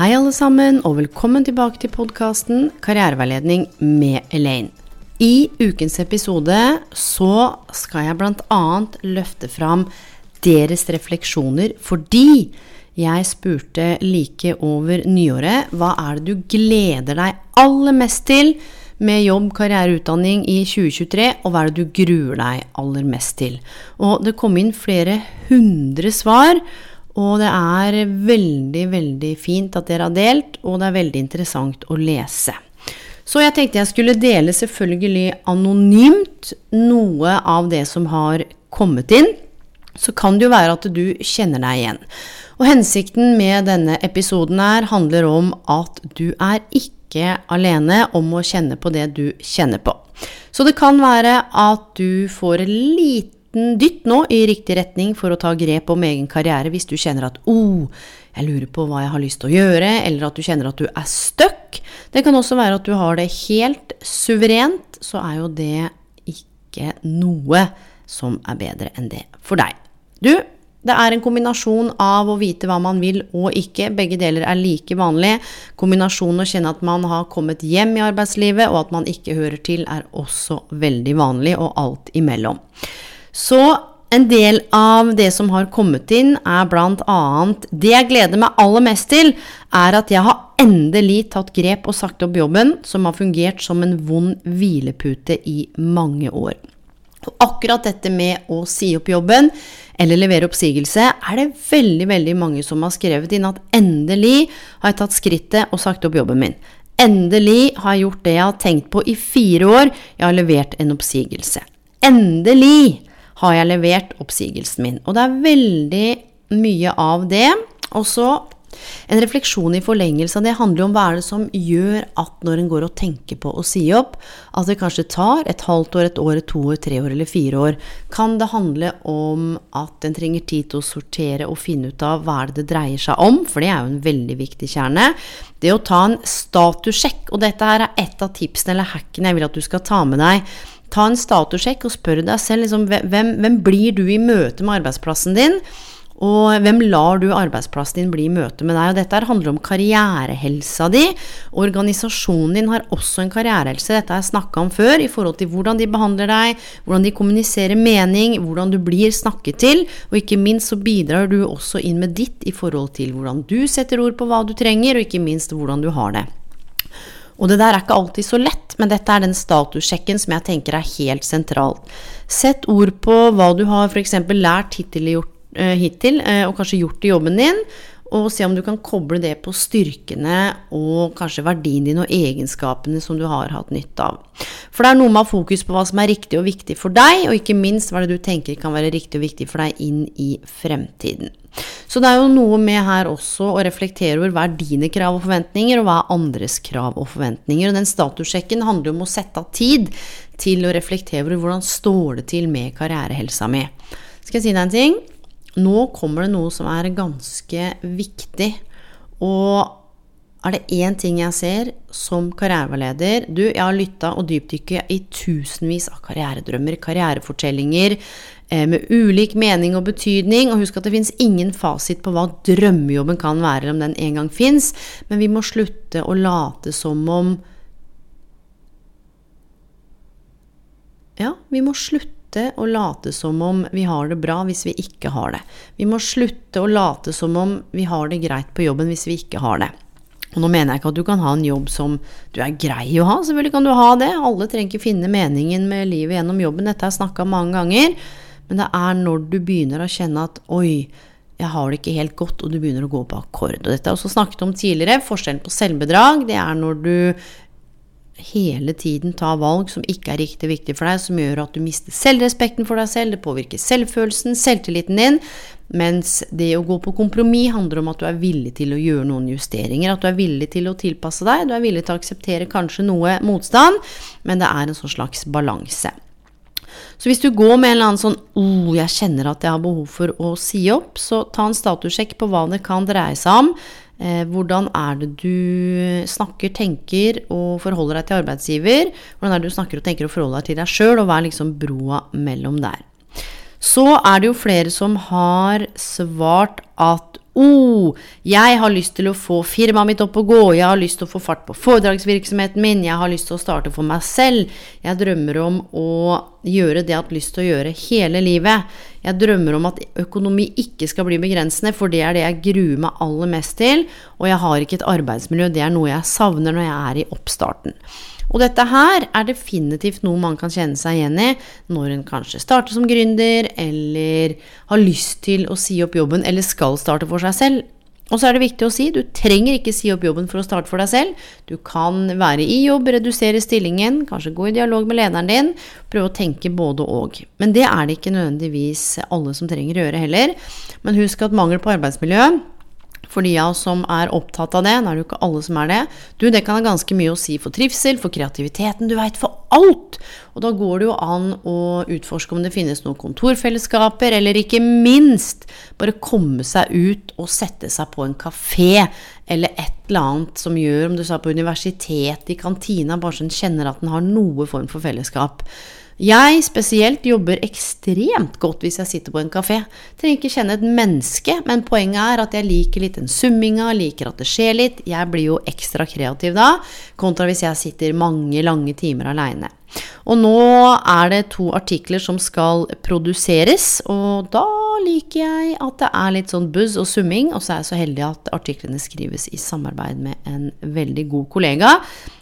Hei alle sammen, og velkommen tilbake til podkasten Karriereveiledning med Elaine. I ukens episode så skal jeg bl.a. løfte fram deres refleksjoner fordi jeg spurte like over nyåret hva er det du gleder deg aller mest til med jobb, karriere, utdanning i 2023, og hva er det du gruer deg aller mest til? Og det kom inn flere hundre svar, og det er veldig, veldig fint at dere har delt, og det er veldig interessant å lese. Så jeg tenkte jeg skulle dele selvfølgelig anonymt noe av det som har kommet inn. Så kan det jo være at du kjenner deg igjen. Og hensikten med denne episoden her handler om at du er ikke alene om å kjenne på det du kjenner på. Så det kan være at du får en liten dytt nå i riktig retning for å ta grep om egen karriere hvis du kjenner at oh, jeg lurer på hva jeg har lyst til å gjøre, eller at du kjenner at du er stuck. Det kan også være at du har det helt suverent, så er jo det ikke noe som er bedre enn det for deg. Du, det er en kombinasjon av å vite hva man vil og ikke. Begge deler er like vanlig. Kombinasjonen å kjenne at man har kommet hjem i arbeidslivet, og at man ikke hører til, er også veldig vanlig, og alt imellom. Så en del av det som har kommet inn, er bl.a. Det jeg gleder meg aller mest til, er at jeg har endelig tatt grep og sagt opp jobben, som har fungert som en vond hvilepute i mange år. Og akkurat dette med å si opp jobben eller levere oppsigelse, er det veldig, veldig mange som har skrevet inn at endelig har jeg tatt skrittet og sagt opp jobben min. Endelig har jeg gjort det jeg har tenkt på i fire år, jeg har levert en oppsigelse. Endelig har jeg levert oppsigelsen min. Og det er veldig mye av det. Og så en refleksjon i forlengelse av det handler om hva er det som gjør at når en går og tenker på å si opp, at det kanskje tar et halvt år, et år, et to år, tre år eller fire år. Kan det handle om at en trenger tid til å sortere og finne ut av hva er det det dreier seg om, for det er jo en veldig viktig kjerne. Det å ta en statussjekk, og dette her er et av tipsene eller hackene jeg vil at du skal ta med deg. Ta en statussjekk og spør deg selv liksom, hvem, hvem blir du i møte med arbeidsplassen din? Og hvem lar du arbeidsplassen din bli i møte med deg? Og dette handler om karrierehelsa di. Organisasjonen din har også en karrierehelse, dette har jeg snakka om før, i forhold til hvordan de behandler deg, hvordan de kommuniserer mening, hvordan du blir snakket til, og ikke minst så bidrar du også inn med ditt i forhold til hvordan du setter ord på hva du trenger, og ikke minst hvordan du har det. Og det der er ikke alltid så lett, men dette er den statussjekken som jeg tenker er helt sentralt. Sett ord på hva du har f.eks. lært hittil Eh, hittil, eh, og kanskje gjort i jobben din, og se om du kan koble det på styrkene og kanskje verdien din og egenskapene som du har hatt nytte av. For det er noe med å ha fokus på hva som er riktig og viktig for deg, og ikke minst hva det du tenker kan være riktig og viktig for deg inn i fremtiden. Så det er jo noe med her også å reflektere over hva er dine krav og forventninger, og hva er andres krav og forventninger. Og den statussjekken handler jo om å sette av tid til å reflektere over hvordan står det til med karrierehelsa mi. Skal jeg si deg en ting? Nå kommer det noe som er ganske viktig. Og er det én ting jeg ser som karriereveileder Du, jeg har lytta og dypdykket i tusenvis av karrieredrømmer, karrierefortellinger eh, med ulik mening og betydning. Og husk at det fins ingen fasit på hva drømmejobben kan være, om den en gang fins. Men vi må slutte å late som om Ja, vi må slutte slutte å late som om vi har det bra hvis vi ikke har det. Vi må slutte å late som om vi har det greit på jobben hvis vi ikke har det. Og nå mener jeg ikke at du kan ha en jobb som du er grei å ha, selvfølgelig kan du ha det. Alle trenger ikke finne meningen med livet gjennom jobben, dette har jeg snakka mange ganger. Men det er når du begynner å kjenne at oi, jeg har det ikke helt godt, og du begynner å gå på akkord. Og dette har jeg også snakket om tidligere. Forskjellen på selvbedrag, det er når du hele tiden ta valg som ikke er riktig viktig for deg, som gjør at du mister selvrespekten for deg selv, det påvirker selvfølelsen, selvtilliten din. Mens det å gå på kompromiss handler om at du er villig til å gjøre noen justeringer. At du er villig til å tilpasse deg, du er villig til å akseptere kanskje noe motstand, men det er en sånn slags balanse. Så hvis du går med en eller annen sånn oh, jeg kjenner at jeg har behov for å si opp, så ta en statussjekk på hva det kan dreie seg om. Eh, hvordan er det du snakker, tenker og forholder deg til arbeidsgiver? Hvordan er det du snakker og tenker og forholder deg til deg sjøl, og hva er liksom broa mellom der? Så er det jo flere som har svart at Oh, jeg har lyst til å få firmaet mitt opp og gå, jeg har lyst til å få fart på foredragsvirksomheten min, jeg har lyst til å starte for meg selv, jeg drømmer om å gjøre det jeg har hatt lyst til å gjøre hele livet. Jeg drømmer om at økonomi ikke skal bli begrensende, for det er det jeg gruer meg aller mest til, og jeg har ikke et arbeidsmiljø, det er noe jeg savner når jeg er i oppstarten. Og dette her er definitivt noe man kan kjenne seg igjen i når en kanskje starter som gründer, eller har lyst til å si opp jobben, eller skal starte for seg selv. Og så er det viktig å si, du trenger ikke si opp jobben for å starte for deg selv. Du kan være i jobb, redusere stillingen, kanskje gå i dialog med lederen din, prøve å tenke både og. Men det er det ikke nødvendigvis alle som trenger å gjøre heller. Men husk at mangel på arbeidsmiljø for de av oss som er opptatt av det, nå er det jo ikke alle som er det, du, det kan ha ganske mye å si for trivsel, for kreativiteten, du veit, for alt! Og da går det jo an å utforske om det finnes noen kontorfellesskaper, eller ikke minst bare komme seg ut og sette seg på en kafé, eller et eller annet som gjør, om du sa på universitet, i kantina, bare så en kjenner at en har noe form for fellesskap. Jeg spesielt jobber ekstremt godt hvis jeg sitter på en kafé. Trenger ikke kjenne et menneske, men poenget er at jeg liker litt den summinga, liker at det skjer litt. Jeg blir jo ekstra kreativ da, kontra hvis jeg sitter mange, lange timer aleine. Og nå er det to artikler som skal produseres, og da liker jeg at det er litt sånn buzz og summing, og så er jeg så heldig at artiklene skrives i samarbeid med en veldig god kollega,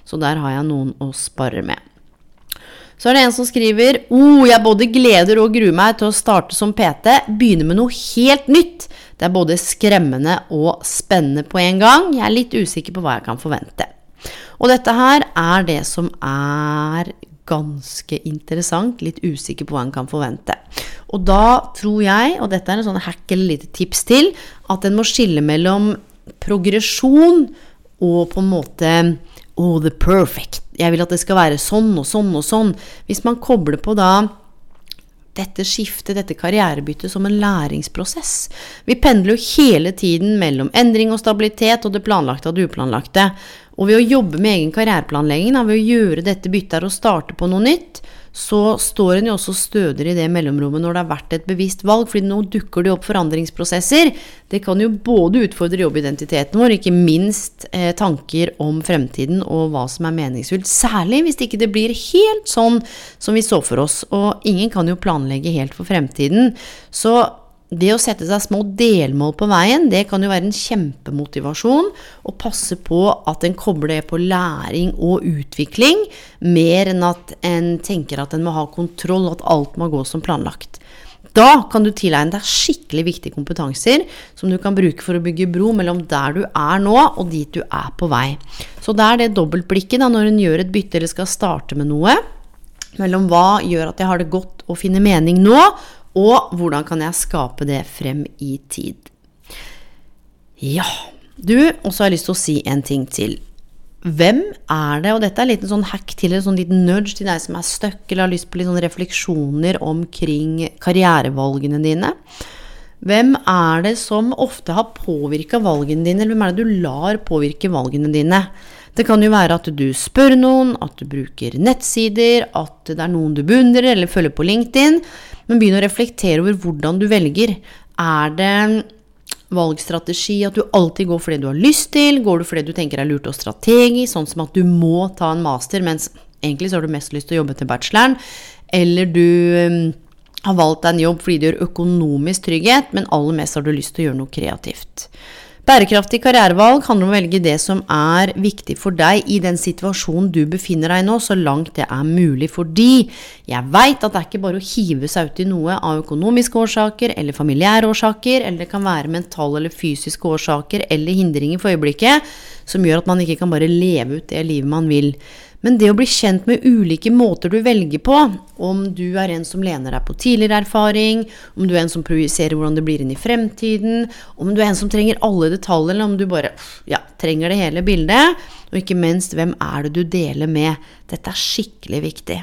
så der har jeg noen å spare med. Så er det en som skriver oh, jeg både gleder og gruer meg til å starte som PT. Begynne med noe helt nytt. Det er både skremmende og spennende på en gang. Jeg er litt usikker på hva jeg kan forvente. Og dette her er det som er ganske interessant. Litt usikker på hva en kan forvente. Og da tror jeg, og dette er en sånn hack eller lite tips til, at en må skille mellom progresjon og på en måte oh, the perfect. Jeg vil at det skal være sånn og sånn og sånn. Hvis man kobler på da dette skiftet, dette karrierebyttet, som en læringsprosess. Vi pendler jo hele tiden mellom endring og stabilitet og det planlagte og det uplanlagte. Og ved å jobbe med egen karriereplanlegging, ved å gjøre dette byttet og starte på noe nytt, så står en jo også stødigere i det mellomrommet når det har vært et bevisst valg, fordi nå dukker det opp forandringsprosesser. Det kan jo både utfordre jobbidentiteten vår, ikke minst eh, tanker om fremtiden og hva som er meningsfullt. Særlig hvis ikke det blir helt sånn som vi så for oss. Og ingen kan jo planlegge helt for fremtiden. Så det å sette seg små delmål på veien, det kan jo være en kjempemotivasjon. Og passe på at en kobler det på læring og utvikling, mer enn at en tenker at en må ha kontroll, at alt må gå som planlagt. Da kan du tilegne deg skikkelig viktige kompetanser som du kan bruke for å bygge bro mellom der du er nå, og dit du er på vei. Så det er det dobbeltblikket da, når en gjør et bytte eller skal starte med noe, mellom hva gjør at jeg har det godt å finne mening nå, og hvordan kan jeg skape det frem i tid? Ja, du, og så har jeg lyst til å si en ting til. Hvem er det, og dette er en en sånn hack til en sånn liten nudge til deg som er stuck eller har lyst på litt sånn refleksjoner omkring karrierevalgene dine. Hvem er det som ofte har påvirka valgene dine, eller hvem er det du lar påvirke valgene dine? Det kan jo være at du spør noen, at du bruker nettsider, at det er noen du beundrer eller følger på LinkedIn. Men begynn å reflektere over hvordan du velger. Er det valgstrategi at du alltid går for det du har lyst til? Går du for det du tenker er lurt og strategisk, sånn som at du må ta en master, mens egentlig så har du mest lyst til å jobbe til bacheloren? Eller du um, har valgt deg en jobb fordi det gjør økonomisk trygghet, men aller mest har du lyst til å gjøre noe kreativt. Bærekraftig karrierevalg handler om å velge det som er viktig for deg i den situasjonen du befinner deg i nå, så langt det er mulig. Fordi jeg veit at det er ikke bare å hive seg ut i noe av økonomiske årsaker eller familiære årsaker, eller det kan være mentale eller fysiske årsaker eller hindringer for øyeblikket som gjør at man ikke kan bare leve ut det livet man vil. Men det å bli kjent med ulike måter du velger på, om du er en som lener deg på tidligere erfaring, om du er en som projiserer hvordan det blir inn i fremtiden, om du er en som trenger alle detaljer, eller om du bare ja, trenger det hele bildet, og ikke minst hvem er det du deler med. Dette er skikkelig viktig.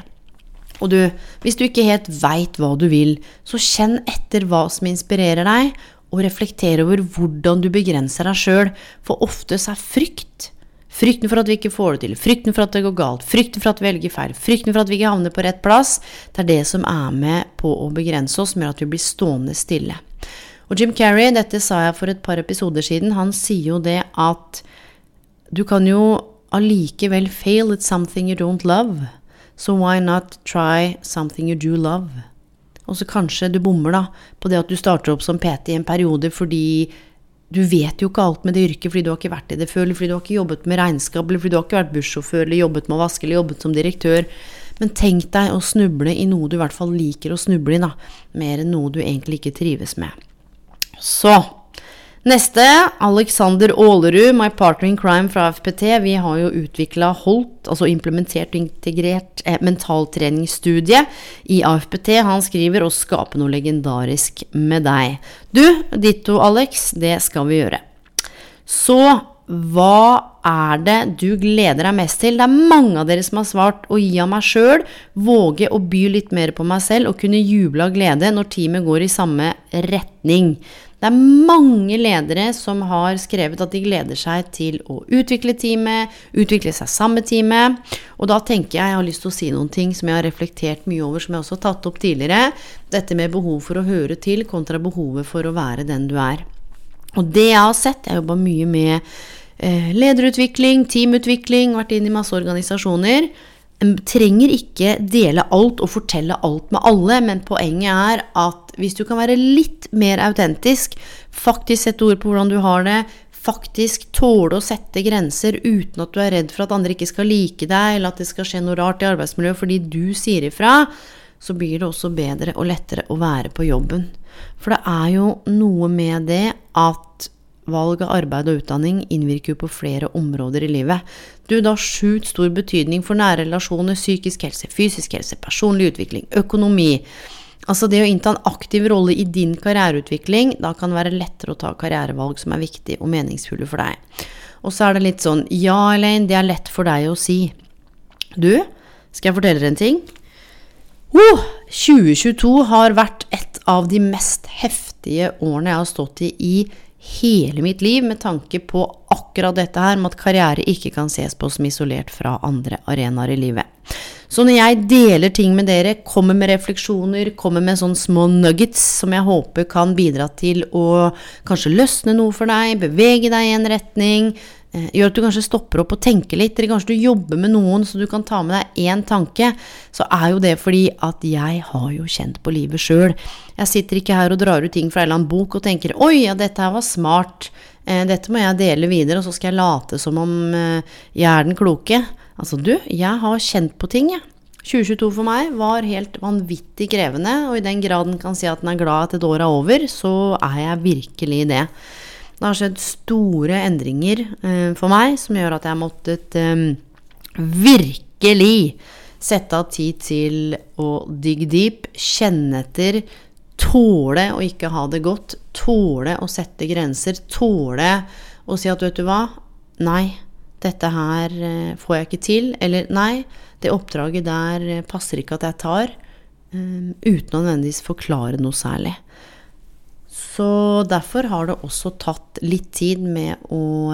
Og du, hvis du ikke helt veit hva du vil, så kjenn etter hva som inspirerer deg, og reflekter over hvordan du begrenser deg sjøl, for oftest er frykt Frykten for at vi ikke får det til, frykten for at det går galt, frykten for at vi velger feil, frykten for at vi ikke havner på rett plass, det er det som er med på å begrense oss, som gjør at vi blir stående stille. Og Jim Carrey, dette sa jeg for et par episoder siden, han sier jo det at du kan jo allikevel fail at something you don't love, so why not try something you do love? Og så kanskje du bommer da på det at du starter opp som PT i en periode fordi du vet jo ikke alt med det yrket fordi du har ikke vært i det før, eller fordi du har ikke jobbet med regnskap, eller fordi du har ikke vært bussjåfør, eller jobbet med å vaske, eller jobbet som direktør. Men tenk deg å snuble i noe du i hvert fall liker å snuble i, da. Mer enn noe du egentlig ikke trives med. Så Neste, Alexander Aalerud, my partner in crime fra FPT. Vi har jo utvikla Holt, altså implementert og integrert eh, mentaltreningsstudie i AFPT. Han skriver 'Å skape noe legendarisk med deg'. Du, ditto Alex, det skal vi gjøre. Så hva er det du gleder deg mest til? Det er mange av dere som har svart å gi av meg sjøl, våge å by litt mer på meg selv og kunne juble av glede når teamet går i samme retning. Det er mange ledere som har skrevet at de gleder seg til å utvikle teamet, utvikle seg sammen med teamet. Og da tenker jeg jeg har lyst til å si noen ting som jeg har reflektert mye over, som jeg også har tatt opp tidligere. Dette med behov for å høre til kontra behovet for å være den du er. Og det jeg har sett, jeg har jobba mye med eh, lederutvikling, teamutvikling, vært inn i masse organisasjoner trenger ikke dele alt og fortelle alt med alle, men poenget er at hvis du kan være litt mer autentisk, faktisk sette ord på hvordan du har det, faktisk tåle å sette grenser uten at du er redd for at andre ikke skal like deg, eller at det skal skje noe rart i arbeidsmiljøet fordi du sier ifra, så blir det også bedre og lettere å være på jobben. For det er jo noe med det at valg av arbeid og utdanning innvirker jo på flere områder i livet. Du, det har sjukt stor betydning for nære relasjoner, psykisk helse, fysisk helse, personlig utvikling, økonomi. Altså det å innta en aktiv rolle i din karriereutvikling, da kan det være lettere å ta karrierevalg som er viktige og meningsfulle for deg. Og så er det litt sånn Ja, Elaine, det er lett for deg å si. Du, skal jeg fortelle dere en ting? Oh, 2022 har vært et av de mest heftige årene jeg har stått i i hele mitt liv med tanke på akkurat dette her med at karriere ikke kan ses på som isolert fra andre arenaer i livet. Så når jeg deler ting med dere, kommer med refleksjoner, kommer med sånne små nuggets som jeg håper kan bidra til å kanskje løsne noe for deg, bevege deg i en retning, Eh, gjør at du kanskje stopper opp og tenker litt, eller kanskje du jobber med noen så du kan ta med deg én tanke, så er jo det fordi at jeg har jo kjent på livet sjøl. Jeg sitter ikke her og drar ut ting fra en eller annen bok og tenker 'oi, ja, dette her var smart', eh, dette må jeg dele videre, og så skal jeg late som om eh, jeg er den kloke. Altså, du, jeg har kjent på ting, jeg. 2022 for meg var helt vanvittig krevende, og i den grad en kan si at en er glad at et år er over, så er jeg virkelig det. Det har skjedd store endringer eh, for meg som gjør at jeg har måttet eh, virkelig sette av tid til å digge deep, kjenne etter, tåle å ikke ha det godt, tåle å sette grenser, tåle å si at vet du hva, nei, dette her eh, får jeg ikke til, eller nei, det oppdraget der eh, passer ikke at jeg tar, um, uten å nødvendigvis forklare noe særlig. Så derfor har det også tatt litt tid med å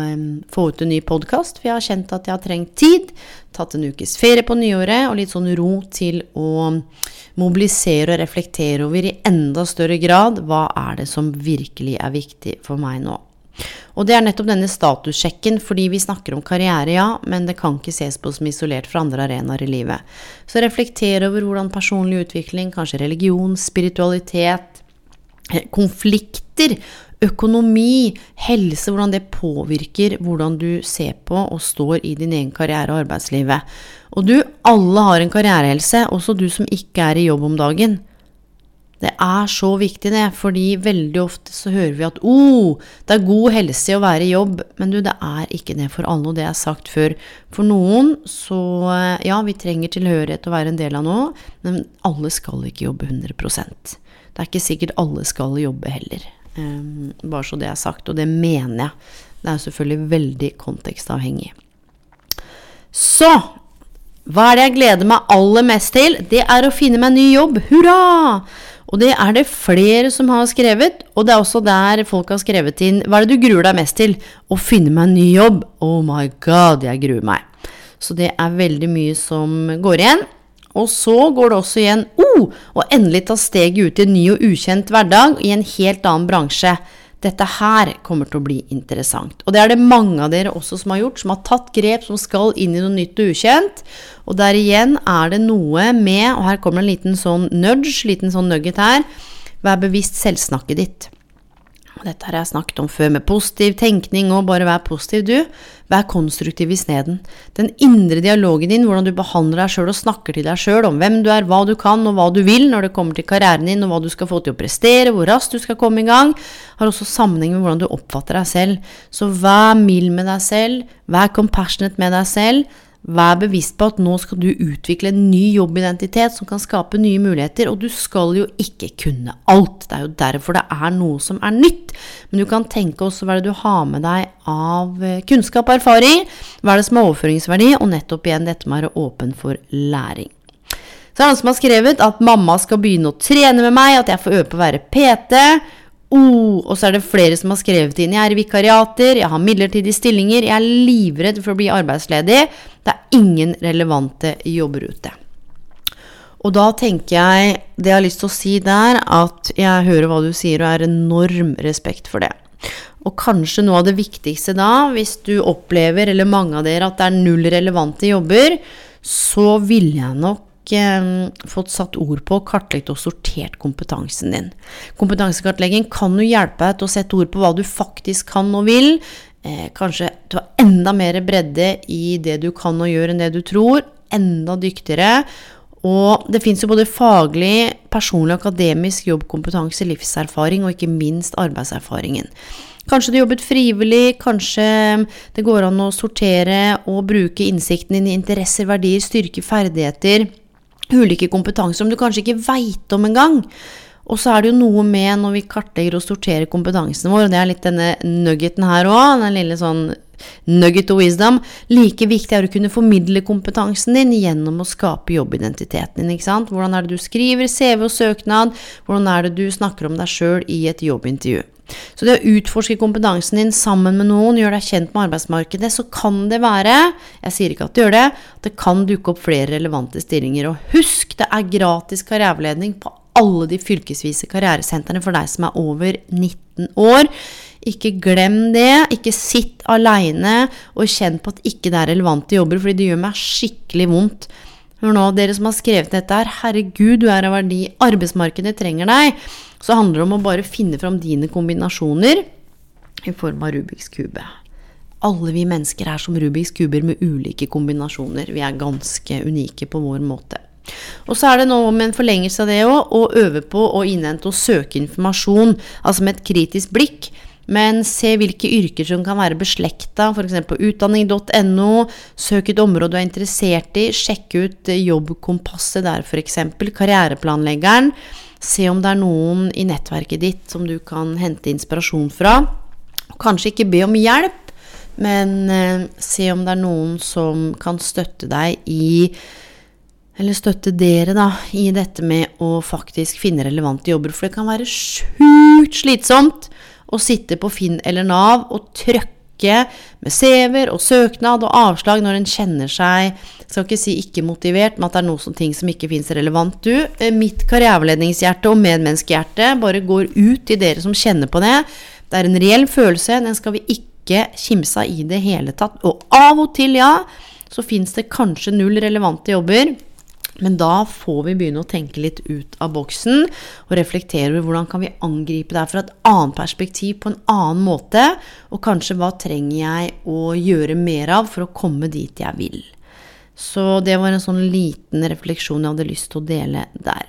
få ut en ny podkast. For jeg har kjent at jeg har trengt tid. Tatt en ukes ferie på nyåret og litt sånn ro til å mobilisere og reflektere over i enda større grad hva er det som virkelig er viktig for meg nå. Og det er nettopp denne statussjekken, fordi vi snakker om karriere, ja, men det kan ikke ses på som isolert fra andre arenaer i livet. Så reflektere over hvordan personlig utvikling, kanskje religion, spiritualitet, konflikter økonomi, helse, hvordan det påvirker hvordan du ser på og står i din egen karriere og arbeidslivet. Og du, alle har en karrierehelse, også du som ikke er i jobb om dagen. Det er så viktig, det, fordi veldig ofte så hører vi at oh, det er god helse å være i jobb, men du, det er ikke det for alle, og det er sagt før. For noen så ja, vi trenger tilhørighet å være en del av noe, men alle skal ikke jobbe 100% Det er ikke sikkert alle skal jobbe heller. Um, bare så det er sagt, og det mener jeg. Det er selvfølgelig veldig kontekstavhengig. Så hva er det jeg gleder meg aller mest til? Det er å finne meg en ny jobb. Hurra! Og det er det flere som har skrevet, og det er også der folk har skrevet inn Hva er det du gruer deg mest til? Å finne meg en ny jobb. Oh my god, jeg gruer meg. Så det er veldig mye som går igjen. Og så går det også igjen oh, å endelig ta steget ut i en ny og ukjent hverdag i en helt annen bransje. Dette her kommer til å bli interessant. Og det er det mange av dere også som har gjort, som har tatt grep som skal inn i noe nytt og ukjent. Og der igjen er det noe med, og her kommer en liten sånn nudge, liten sånn nugget her, vær bevisst selvsnakket ditt. Og dette har jeg snakket om før, med positiv tenkning og bare vær positiv, du. Vær konstruktiv isteden. Den indre dialogen din, hvordan du behandler deg sjøl og snakker til deg sjøl om hvem du er, hva du kan og hva du vil når det kommer til karrieren din og hva du skal få til å prestere, hvor raskt du skal komme i gang, har også sammenheng med hvordan du oppfatter deg selv. Så vær mild med deg selv, vær compassionate med deg selv. Vær bevisst på at nå skal du utvikle en ny jobbidentitet som kan skape nye muligheter, og du skal jo ikke kunne alt. Det er jo derfor det er noe som er nytt. Men du kan tenke også hva det du har med deg av eh, kunnskap og erfaring, hva er det som er overføringsverdi, og nettopp igjen dette med å være åpen for læring. Så er det noen som har skrevet at mamma skal begynne å trene med meg, at jeg får øve på å være PT. Oh, og så er det flere som har skrevet inn. Jeg er i vikariater, jeg har midlertidige stillinger, jeg er livredd for å bli arbeidsledig. Det er ingen relevante jobber ute. Og da tenker jeg Det jeg har lyst til å si der, at jeg hører hva du sier, og er enorm respekt for det. Og kanskje noe av det viktigste da, hvis du opplever, eller mange av dere, at det er null relevante jobber, så ville jeg nok eh, fått satt ord på, kartlagt og sortert kompetansen din. Kompetansekartlegging kan jo hjelpe deg til å sette ord på hva du faktisk kan og vil. Eh, kanskje du har enda mer bredde i det du kan og gjør enn det du tror. Enda dyktigere. Og det fins jo både faglig, personlig, akademisk jobbkompetanse, livserfaring og ikke minst arbeidserfaringen. Kanskje du jobbet frivillig, kanskje det går an å sortere og bruke innsikten din i interesser, verdier, styrke, ferdigheter ulike kompetanser som du kanskje ikke veit om engang. Og så er det jo noe med når vi kartlegger og sorterer kompetansen vår, og det er litt denne nuggeten her òg, den lille sånn nugget of wisdom. Like viktig er å kunne formidle kompetansen din gjennom å skape jobbidentiteten din. ikke sant? Hvordan er det du skriver CV og søknad? Hvordan er det du snakker om deg sjøl i et jobbintervju? Så det å utforske kompetansen din sammen med noen, gjøre deg kjent med arbeidsmarkedet, så kan det være, jeg sier ikke at det gjør det, at det kan dukke opp flere relevante stillinger. Og husk, det er gratis karriereveiledning på alle de fylkesvise karrieresentrene for deg som er over 19 år. Ikke glem det. Ikke sitt aleine og kjenn på at ikke det er relevante jobber, fordi det gjør meg skikkelig vondt. Hør nå, dere som har skrevet dette her, herregud, du er av verdi. Arbeidsmarkedet trenger deg. Så handler det om å bare finne fram dine kombinasjoner i form av Rubiks kube. Alle vi mennesker er som Rubiks kuber med ulike kombinasjoner. Vi er ganske unike på vår måte. Og så er det noe med en forlengelse av det òg, å øve på å innhente og søke informasjon, altså med et kritisk blikk. Men se hvilke yrker som kan være beslekta, f.eks. utdanning.no. Søk et område du er interessert i. Sjekk ut Jobbkompasset der, f.eks. Karriereplanleggeren. Se om det er noen i nettverket ditt som du kan hente inspirasjon fra. Kanskje ikke be om hjelp, men eh, se om det er noen som kan støtte deg i eller støtte dere da, i dette med å faktisk finne relevante jobber. For det kan være sjukt slitsomt å sitte på Finn eller Nav og trøkke med CV-er og søknad og avslag når en kjenner seg skal ikke si ikke motivert, men at det er noe ting som ikke fins relevant. Du, eh, mitt karriereveiledningshjerte og medmenneskehjerte bare går ut til dere som kjenner på det. Det er en reell følelse, den skal vi ikke kimse av i det hele tatt. Og av og til, ja, så fins det kanskje null relevante jobber. Men da får vi begynne å tenke litt ut av boksen og reflektere over hvordan kan vi angripe det fra et annet perspektiv, på en annen måte, og kanskje hva trenger jeg å gjøre mer av for å komme dit jeg vil. Så det var en sånn liten refleksjon jeg hadde lyst til å dele der.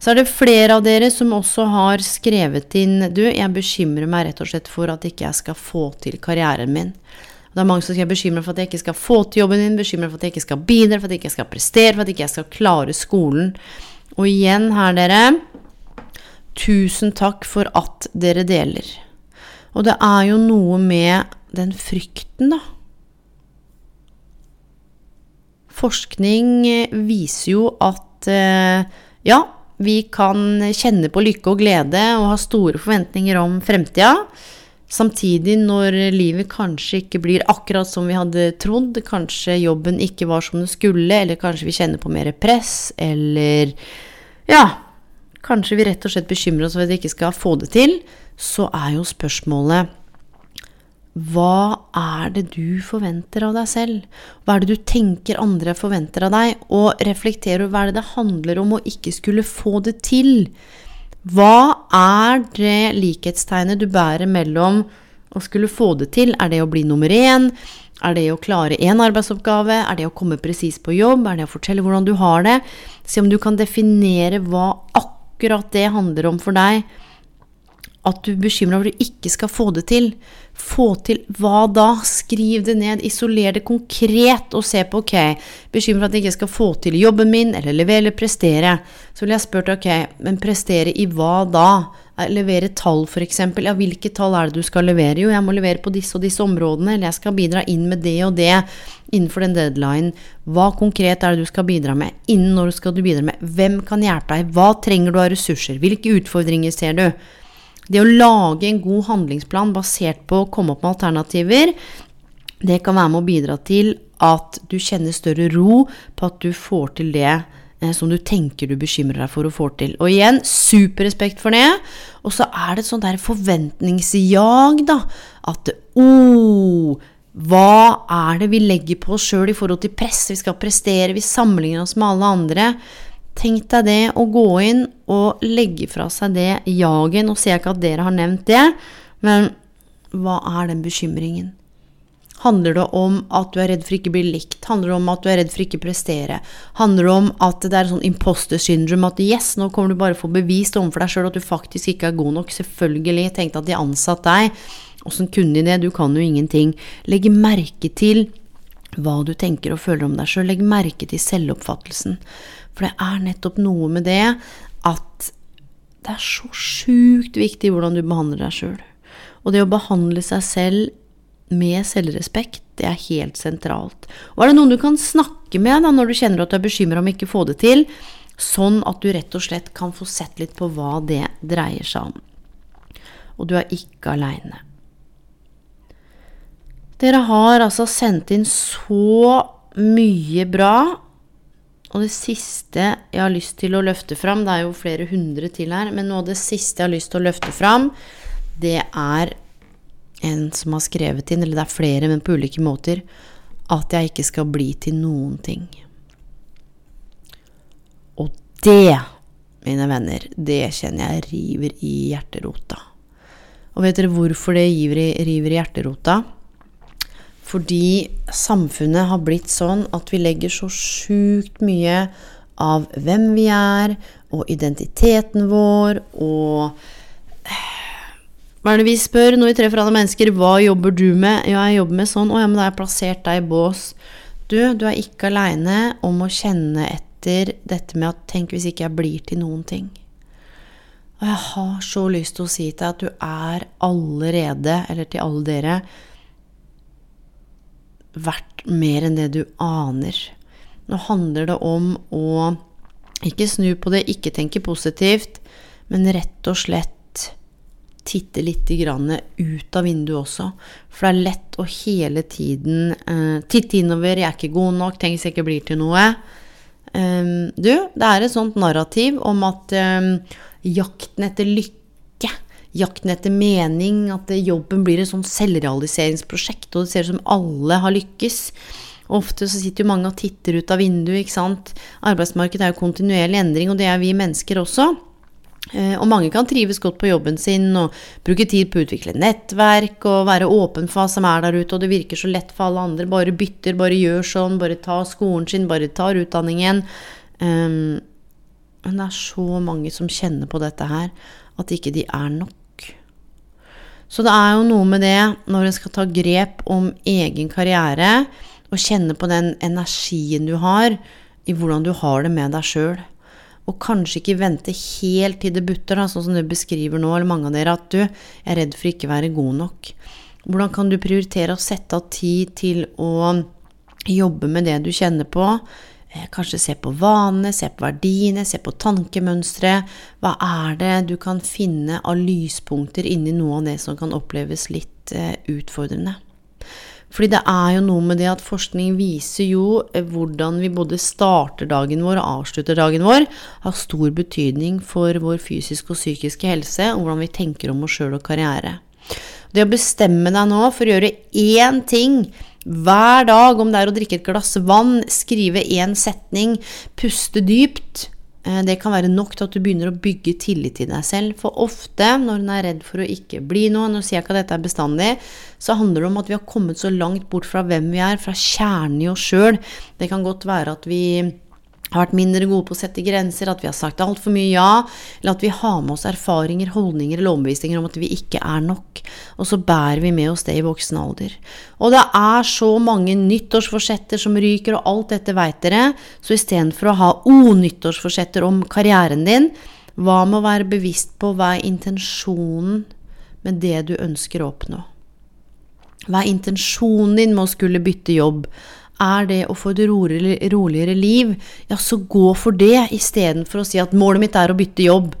Så er det flere av dere som også har skrevet inn Du, jeg bekymrer meg rett og slett for at ikke jeg skal få til karrieren min. Det er mange som er bekymra for at jeg ikke skal få til jobben min, bekymra for at jeg ikke skal bidra, for at jeg ikke skal prestere, for at jeg ikke skal klare skolen. Og igjen her, dere, tusen takk for at dere deler. Og det er jo noe med den frykten, da. Forskning viser jo at eh, ja, vi kan kjenne på lykke og glede og ha store forventninger om fremtida. Samtidig, når livet kanskje ikke blir akkurat som vi hadde trodd, kanskje jobben ikke var som det skulle, eller kanskje vi kjenner på mer press, eller ja, kanskje vi rett og slett bekymrer oss for at vi ikke skal få det til, så er jo spørsmålet hva er det du forventer av deg selv? Hva er det du tenker andre forventer av deg? Og reflektere over hva er det det handler om å ikke skulle få det til? Hva er det likhetstegnet du bærer mellom å skulle få det til? Er det å bli nummer én? Er det å klare én arbeidsoppgave? Er det å komme presis på jobb? Er det å fortelle hvordan du har det? Se om du kan definere hva akkurat det handler om for deg at du bekymrer over at du ikke skal få det til. Få til hva da? Skriv det ned, isoler det konkret og se på ok, bekymret for at jeg ikke skal få til jobben min, eller levere eller prestere. Så vil jeg spurt ok, men prestere i hva da? Levere tall, f.eks. Ja, hvilke tall er det du skal levere? Jo, jeg må levere på disse og disse områdene, eller jeg skal bidra inn med det og det innenfor den deadline. Hva konkret er det du skal bidra med? Innen når skal du bidra med? Hvem kan hjelpe deg? Hva trenger du av ressurser? Hvilke utfordringer ser du? Det å lage en god handlingsplan basert på å komme opp med alternativer, det kan være med å bidra til at du kjenner større ro på at du får til det eh, som du tenker du bekymrer deg for å få til. Og igjen, superrespekt for det. Og så er det et sånt der forventningsjag, da. At oh, hva er det vi legger på oss sjøl i forhold til press? Vi skal prestere, vi sammenligner oss med alle andre. Tenk deg det å gå inn og legge fra seg det jaget. Nå ser jeg ikke at dere har nevnt det, men hva er den bekymringen? Handler det om at du er redd for ikke å bli likt? Handler det om at du er redd for ikke å prestere? Handler det om at det er sånn imposter syndrome, at yes, nå kommer du bare få bevist overfor deg sjøl at du faktisk ikke er god nok? Selvfølgelig. Tenk at de ansatte deg. Åssen kunne de det? Du kan jo ingenting. Legg merke til hva du tenker og føler om deg sjøl. Legg merke til selvoppfattelsen. For det er nettopp noe med det at det er så sjukt viktig hvordan du behandler deg sjøl. Og det å behandle seg selv med selvrespekt, det er helt sentralt. Og er det noen du kan snakke med da, når du kjenner at du er bekymra om ikke å få det til, sånn at du rett og slett kan få sett litt på hva det dreier seg om. Og du er ikke aleine. Dere har altså sendt inn så mye bra, og det siste jeg har lyst til å løfte fram, det er jo flere hundre til her, men noe av det siste jeg har lyst til å løfte fram, det er en som har skrevet inn, eller det er flere, men på ulike måter, at jeg ikke skal bli til noen ting. Og det, mine venner, det kjenner jeg river i hjerterota. Og vet dere hvorfor det river i, hjerterota? Fordi samfunnet har blitt sånn at vi legger så sjukt mye av hvem vi er, og identiteten vår, og Hva er det vi spør når vi treffer andre mennesker? Hva jobber du med? Ja, jeg jobber med sånn. Å ja, men da har jeg plassert deg i bås. Du, du er ikke aleine om å kjenne etter dette med at tenk hvis ikke jeg blir til noen ting. Og jeg har så lyst til å si til deg at du er allerede, eller til alle dere, verdt mer enn det du aner. Nå handler det om å ikke snu på det, ikke tenke positivt, men rett og slett titte litt ut av vinduet også. For det er lett å hele tiden eh, titte innover 'jeg er ikke god nok', 'tenk hvis jeg ikke blir til noe'. Um, du, det er et sånt narrativ om at um, jakten etter lykke jakten etter mening, at jobben blir et sånn selvrealiseringsprosjekt, og det ser ut som alle har lykkes. Ofte så sitter jo mange og titter ut av vinduet, ikke sant. Arbeidsmarkedet er jo kontinuerlig endring, og det er vi mennesker også. Eh, og mange kan trives godt på jobben sin og bruke tid på å utvikle nettverk og være åpen for hva som er der ute, og det virker så lett for alle andre. Bare bytter, bare gjør sånn, bare tar skolen sin, bare tar utdanningen. Um, men det er så mange som kjenner på dette her, at ikke de er nok. Så det er jo noe med det, når en skal ta grep om egen karriere, og kjenne på den energien du har, i hvordan du har det med deg sjøl. Og kanskje ikke vente helt til det butter, da, sånn som du beskriver nå, eller mange av dere, at du er redd for ikke å være god nok. Hvordan kan du prioritere å sette av tid til å jobbe med det du kjenner på? Eh, kanskje se på vanene, se på verdiene, se på tankemønstre. Hva er det du kan finne av lyspunkter inni noe av det som kan oppleves litt eh, utfordrende? Fordi det er jo noe med det at forskning viser jo eh, hvordan vi både starter dagen vår og avslutter dagen vår, har stor betydning for vår fysiske og psykiske helse, og hvordan vi tenker om oss sjøl og karriere. Det å bestemme deg nå for å gjøre én ting hver dag, om det er å drikke et glass vann, skrive én setning, puste dypt, Eh, det kan være nok til at du begynner å bygge tillit til deg selv. For ofte når en er redd for å ikke bli noe, nå sier jeg ikke at dette er bestandig, så handler det om at vi har kommet så langt bort fra hvem vi er, fra kjernen i oss sjøl. Det kan godt være at vi har vært mindre gode på å sette grenser, at vi har sagt altfor mye ja, eller at vi har med oss erfaringer, holdninger eller overbevisninger om at vi ikke er nok. Og så bærer vi med oss det i voksen alder. Og det er så mange nyttårsforsetter som ryker, og alt dette veit dere, så istedenfor å ha o-nyttårsforsetter om karrieren din, hva med å være bevisst på hva er intensjonen med det du ønsker å oppnå? Hva er intensjonen din med å skulle bytte jobb? Er det å få et roligere, liv, ja, så gå for det istedenfor å si at målet mitt er å bytte jobb.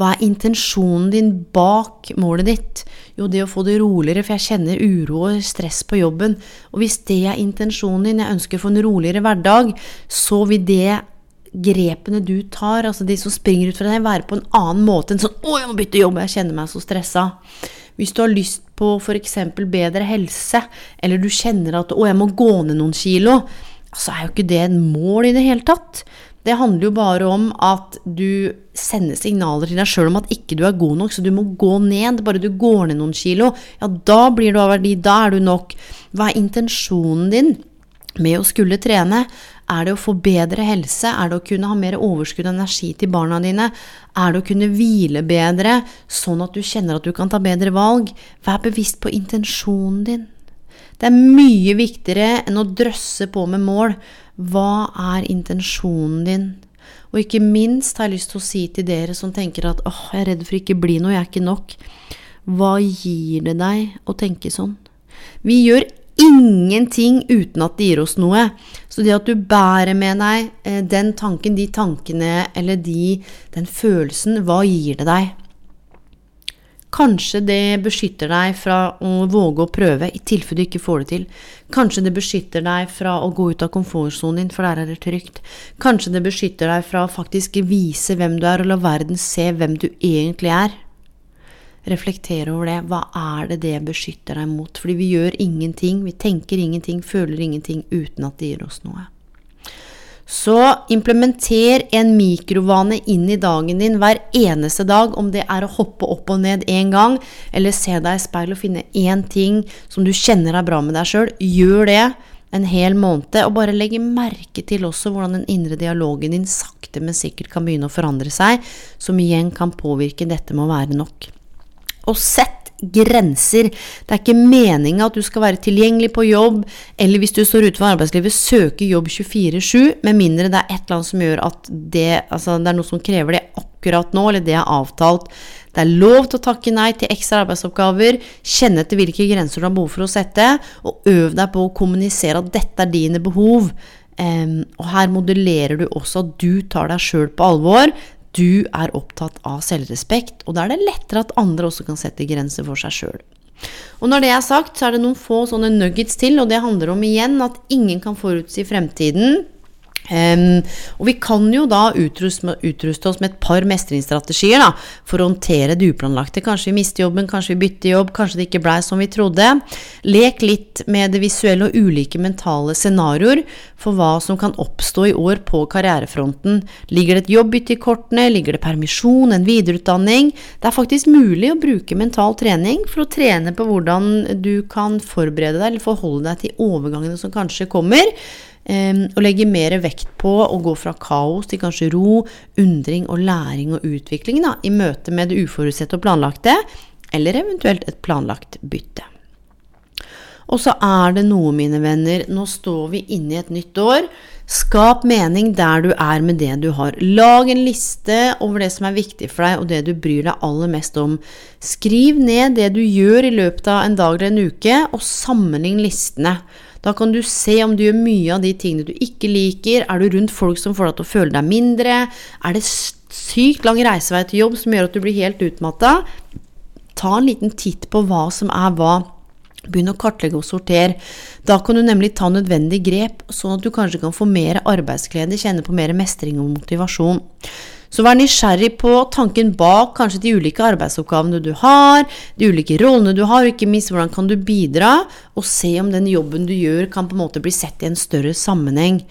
Hva er intensjonen din bak målet ditt? Jo, det å få det roligere, for jeg kjenner uro og stress på jobben. Og hvis det er intensjonen din, jeg ønsker å få en roligere hverdag, så vil det grepene du tar, altså de som springer ut fra deg, være på en annen måte enn sånn 'Å, jeg må bytte jobb, jeg kjenner meg så stressa'. Hvis du har lyst på f.eks. bedre helse, eller du kjenner at 'å, jeg må gå ned noen kilo', så er jo ikke det et mål i det hele tatt. Det handler jo bare om at du sender signaler til deg sjøl om at ikke du er god nok, så du må gå ned. Bare du går ned noen kilo, ja, da blir du av verdi. Da er du nok. Hva er intensjonen din med å skulle trene? Er det å få bedre helse? Er det å kunne ha mer overskudd og energi til barna dine? Er det å kunne hvile bedre, sånn at du kjenner at du kan ta bedre valg? Vær bevisst på intensjonen din. Det er mye viktigere enn å drøsse på med mål. Hva er intensjonen din? Og ikke minst har jeg lyst til å si til dere som tenker at åh, jeg er redd for ikke bli noe, jeg er ikke nok. Hva gir det deg å tenke sånn? Vi gjør ingenting uten at det gir oss noe. Så det at du bærer med deg eh, den tanken, de tankene eller de, den følelsen, hva gir det deg? Kanskje det beskytter deg fra å våge å prøve i tilfelle du ikke får det til. Kanskje det beskytter deg fra å gå ut av komfortsonen din, for der er det trygt. Kanskje det beskytter deg fra å faktisk vise hvem du er, og la verden se hvem du egentlig er. Reflektere over det. Hva er det det beskytter deg mot? Fordi vi gjør ingenting, vi tenker ingenting, føler ingenting uten at det gir oss noe. Så implementer en mikrovane inn i dagen din hver eneste dag, om det er å hoppe opp og ned én gang, eller se deg i speil og finne én ting som du kjenner er bra med deg sjøl. Gjør det en hel måned, og bare legge merke til også hvordan den indre dialogen din sakte, men sikkert kan begynne å forandre seg, som igjen kan påvirke dette med å være nok. Og sett grenser. Det er ikke meninga at du skal være tilgjengelig på jobb, eller hvis du står utenfor arbeidslivet, søke jobb 24-7, med mindre det er et eller annet som gjør at det, altså det er noe som krever det akkurat nå, eller det er avtalt. Det er lov til å takke nei til ekstra arbeidsoppgaver, kjenne etter hvilke grenser du har behov for å sette, og øv deg på å kommunisere at dette er dine behov. Um, og her modellerer du også at du tar deg sjøl på alvor du er opptatt av selvrespekt, og da er det lettere at andre også kan sette grenser for seg sjøl. Og når det er sagt, så er det noen få sånne nuggets til, og det handler om igjen at ingen kan forutsi fremtiden. Um, og vi kan jo da utruste, utruste, oss med et par mestringsstrategier da, for å håndtere det uplanlagte. Kanskje vi mister jobben, kanskje vi bytter jobb, kanskje det ikke blei som vi trodde. Lek litt med det visuelle og ulike mentale scenarioer for hva som kan oppstå i år på karrierefronten. Ligger det et jobbbytte i kortene, ligger det permisjon, en videreutdanning? Det er faktisk mulig å bruke mental trening for å trene på hvordan du kan forberede deg eller forholde deg til overgangene som kanskje kommer. Og legge mer vekt på å gå fra kaos til kanskje ro, undring og læring og utvikling da, i møte med det uforutsette og planlagte, eller eventuelt et planlagt bytte. Og så er det noe, mine venner, nå står vi inne i et nytt år. Skap mening der du er med det du har. Lag en liste over det som er viktig for deg, og det du bryr deg aller mest om. Skriv ned det du gjør i løpet av en dag eller en uke, og sammenlign listene. Da kan du se om du gjør mye av de tingene du ikke liker. Er du rundt folk som får deg til å føle deg mindre? Er det sykt lang reisevei til jobb som gjør at du blir helt utmatta? Ta en liten titt på hva som er hva. Begynn å kartlegge og sortere. Da kan du nemlig ta nødvendig grep, sånn at du kanskje kan få mer arbeidsglede, kjenne på mer mestring og motivasjon. Så vær nysgjerrig på tanken bak kanskje de ulike arbeidsoppgavene du har, de ulike rollene du har, og ikke minst hvordan kan du bidra, og se om den jobben du gjør kan på en måte bli sett i en større sammenheng.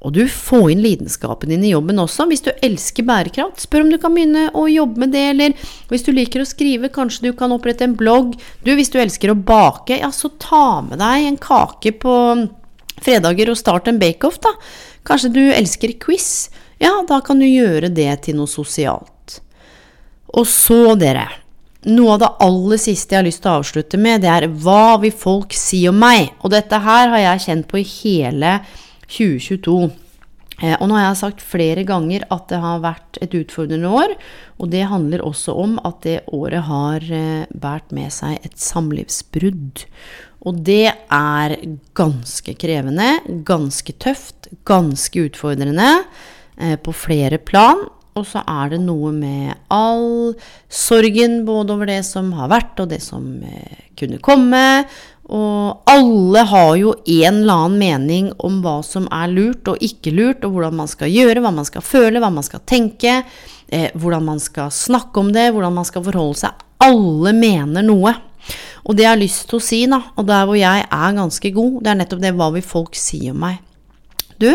Og du får inn lidenskapen din i jobben også. Hvis du elsker bærekraft, spør om du kan begynne å jobbe med det, eller hvis du liker å skrive, kanskje du kan opprette en blogg. Du, hvis du elsker å bake, ja, så ta med deg en kake på fredager og start en bake-off, da. Kanskje du elsker quiz ja, da kan du gjøre det til noe sosialt. Og så, dere, noe av det aller siste jeg har lyst til å avslutte med, det er hva vil folk si om meg? Og dette her har jeg kjent på i hele 2022. Eh, og nå har jeg sagt flere ganger at det har vært et utfordrende år, og det handler også om at det året har eh, båret med seg et samlivsbrudd. Og det er ganske krevende, ganske tøft, ganske utfordrende. Eh, på flere plan. Og så er det noe med all sorgen både over det som har vært, og det som eh, kunne komme. Og alle har jo en eller annen mening om hva som er lurt og ikke lurt, og hvordan man skal gjøre, hva man skal føle, hva man skal tenke, eh, hvordan man skal snakke om det, hvordan man skal forholde seg. Alle mener noe. Og det jeg har lyst til å si, da, og der hvor jeg er ganske god, det er nettopp det hva vil folk si om meg. Du,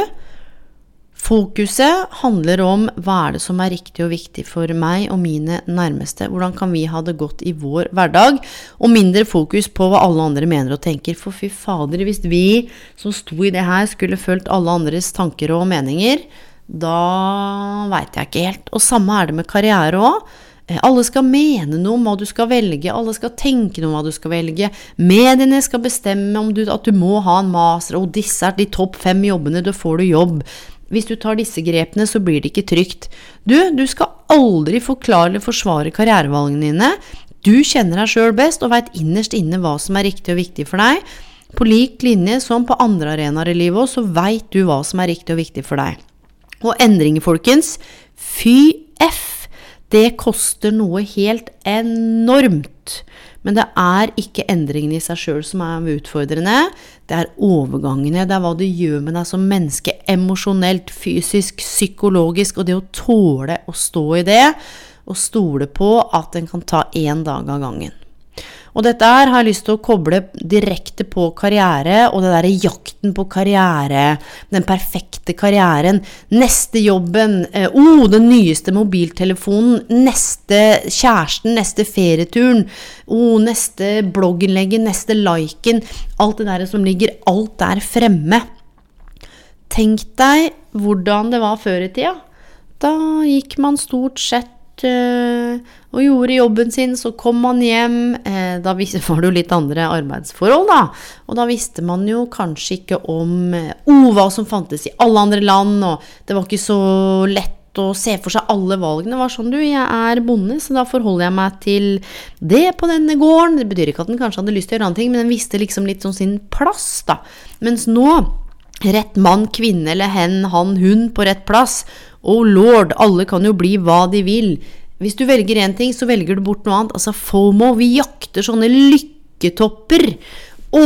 Fokuset handler om hva er det som er riktig og viktig for meg og mine nærmeste. Hvordan kan vi ha det godt i vår hverdag? Og mindre fokus på hva alle andre mener og tenker. For fy fader, hvis vi som sto i det her, skulle fulgt alle andres tanker og meninger, da veit jeg ikke helt. Og samme er det med karriere òg. Eh, alle skal mene noe om hva du skal velge, alle skal tenke noe om hva du skal velge. Mediene skal bestemme om du, at du må ha en master, og disse er de topp fem jobbene, da får du jobb. Hvis du tar disse grepene, så blir det ikke trygt. Du, du skal aldri forklare eller forsvare karrierevalgene dine. Du kjenner deg sjøl best og veit innerst inne hva som er riktig og viktig for deg. På lik linje som på andre arenaer i livet òg, så veit du hva som er riktig og viktig for deg. Og endringer, folkens, fy f! Det koster noe helt enormt. Men det er ikke endringene i seg sjøl som er utfordrende. Det er overgangene. Det er hva det gjør med deg som menneske emosjonelt, fysisk, psykologisk. Og det å tåle å stå i det, og stole på at en kan ta én dag av gangen. Og dette her har jeg lyst til å koble direkte på karriere og det derre jakten på karriere, den perfekte karrieren, neste jobben, eh, oh, den nyeste mobiltelefonen, neste kjæresten, neste ferieturen, oh, neste blogginnlegget, neste liken, alt det der som ligger alt der fremme. Tenk deg hvordan det var før i tida. Da gikk man stort sett Eh, og gjorde jobben sin. Så kom man hjem. Eh, da var det jo litt andre arbeidsforhold, da. Og da visste man jo kanskje ikke om oh, hva som fantes i alle andre land, og det var ikke så lett å se for seg alle valgene. var sånn, du, jeg er bonde, så da forholder jeg meg til det på denne gården. Det betyr ikke at den kanskje hadde lyst til å gjøre andre ting, men den visste liksom litt sånn sin plass, da. Mens nå Rett mann, kvinne eller hen, han, hun på rett plass. Oh lord, alle kan jo bli hva de vil. Hvis du velger én ting, så velger du bort noe annet. Altså FOMO, vi jakter sånne lykketopper. Å,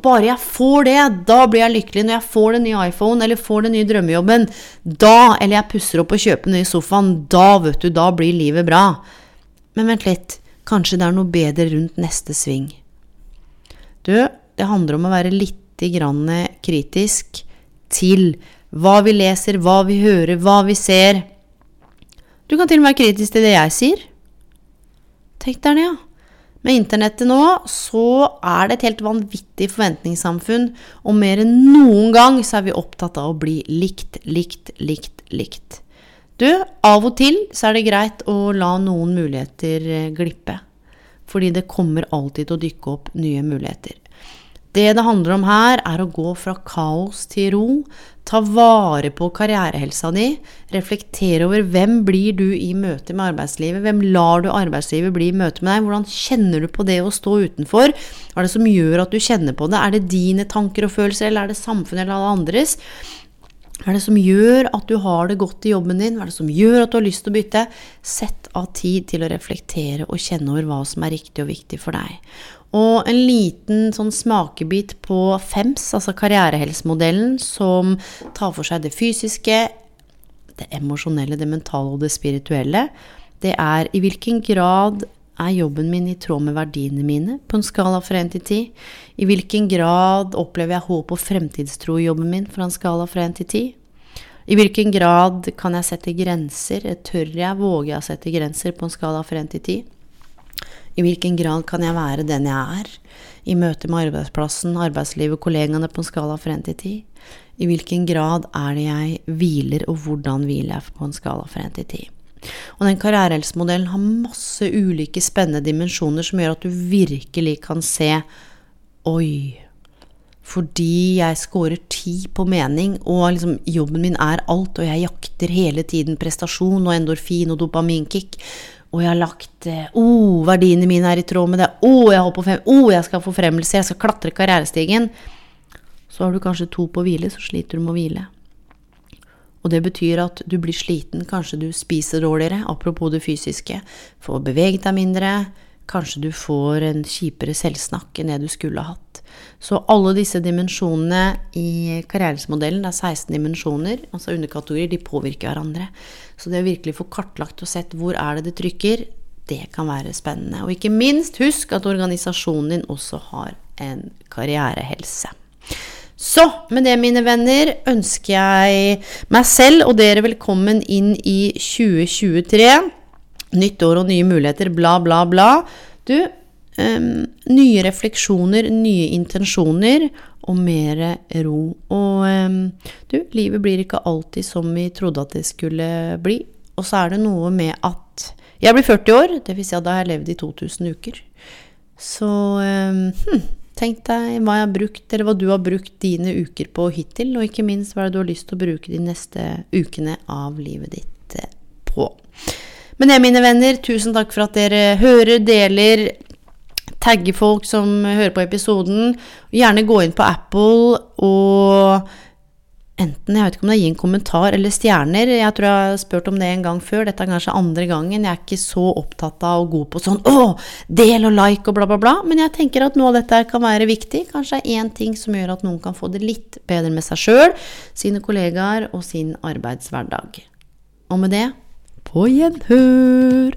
bare jeg får det, da blir jeg lykkelig. Når jeg får den nye iPhone eller får den nye drømmejobben, da, eller jeg pusser opp og kjøper den nye sofaen, da, vet du, da blir livet bra. Men vent litt, kanskje det er noe bedre rundt neste sving. Du, det handler om å være litt grann kritisk til hva vi leser, hva vi hører, hva vi ser. Du kan til og med være kritisk til det jeg sier. Tenk deg det, ja. Med internettet nå så er det et helt vanvittig forventningssamfunn, og mer enn noen gang så er vi opptatt av å bli likt, likt, likt, likt. Du, av og til så er det greit å la noen muligheter eh, glippe, fordi det kommer alltid til å dykke opp nye muligheter. Det det handler om her, er å gå fra kaos til ro, ta vare på karrierehelsa di, reflektere over hvem blir du i møte med arbeidslivet, hvem lar du arbeidslivet bli i møte med deg, hvordan kjenner du på det å stå utenfor, hva er det som gjør at du kjenner på det, er det dine tanker og følelser, eller er det samfunnet eller alle andres? Hva er det som gjør at du har det godt i jobben din? Hva er det som gjør at du har lyst til å bytte? Sett av tid til å reflektere og kjenne over hva som er riktig og viktig for deg. Og en liten sånn smakebit på FEMS, altså karrierehelsemodellen, som tar for seg det fysiske, det emosjonelle, det mentale og det spirituelle. Det er i hvilken grad er jobben min i tråd med verdiene mine på en skala fra 1 til 10? I hvilken grad opplever jeg håp og fremtidstro i jobben min fra en skala fra 1 til 10? I hvilken grad kan jeg sette grenser? Tør jeg, våger jeg å sette grenser på en skala fra 1 til 10? I hvilken grad kan jeg være den jeg er i møte med arbeidsplassen, arbeidslivet, kollegaene på en skala fra 1 til 10? I hvilken grad er det jeg hviler, og hvordan hviler jeg på en skala fra 1 til 10? Og den karrierehelsemodellen har masse ulike spennende dimensjoner som gjør at du virkelig kan se Oi, fordi jeg scorer ti på mening, og liksom jobben min er alt, og jeg jakter hele tiden prestasjon og endorfin og dopaminkick, og jeg har lagt Å, oh, verdiene mine er i tråd med det. Å, oh, jeg, frem, oh, jeg skal få fremmelse, jeg skal klatre karrierestigen. Så har du kanskje to på hvile, så sliter du med å hvile. Og det betyr at du blir sliten, kanskje du spiser dårligere, apropos det fysiske, får beveget deg mindre, kanskje du får en kjipere selvsnakk enn det du skulle ha hatt. Så alle disse dimensjonene i karrieremodellen, det er 16 dimensjoner, altså underkategorier, de påvirker hverandre. Så det å virkelig få kartlagt og sett hvor er det det trykker, det kan være spennende. Og ikke minst, husk at organisasjonen din også har en karrierehelse. Så med det, mine venner, ønsker jeg meg selv og dere velkommen inn i 2023. Nytt år og nye muligheter, bla, bla, bla. Du, um, nye refleksjoner, nye intensjoner og mer ro. Og um, du, livet blir ikke alltid som vi trodde at det skulle bli. Og så er det noe med at jeg blir 40 år, dvs. Si at da har jeg levd i 2000 uker. Så um, hm, tenk deg hva jeg har brukt, eller hva du har brukt dine uker på hittil, og ikke minst hva du har lyst til å bruke de neste ukene av livet ditt eh, på. Men det, mine venner, tusen takk for at dere hører, deler, tagge folk som hører på episoden. Gjerne gå inn på Apple og enten Jeg vet ikke om det er gi en kommentar eller stjerner. Jeg tror jeg har spurt om det en gang før. Dette er kanskje andre gangen. Jeg er ikke så opptatt av og god på sånn å, del og like og bla, bla, bla. Men jeg tenker at noe av dette kan være viktig. Kanskje er én ting som gjør at noen kan få det litt bedre med seg sjøl, sine kollegaer og sin arbeidshverdag. Og med det på gjenhør!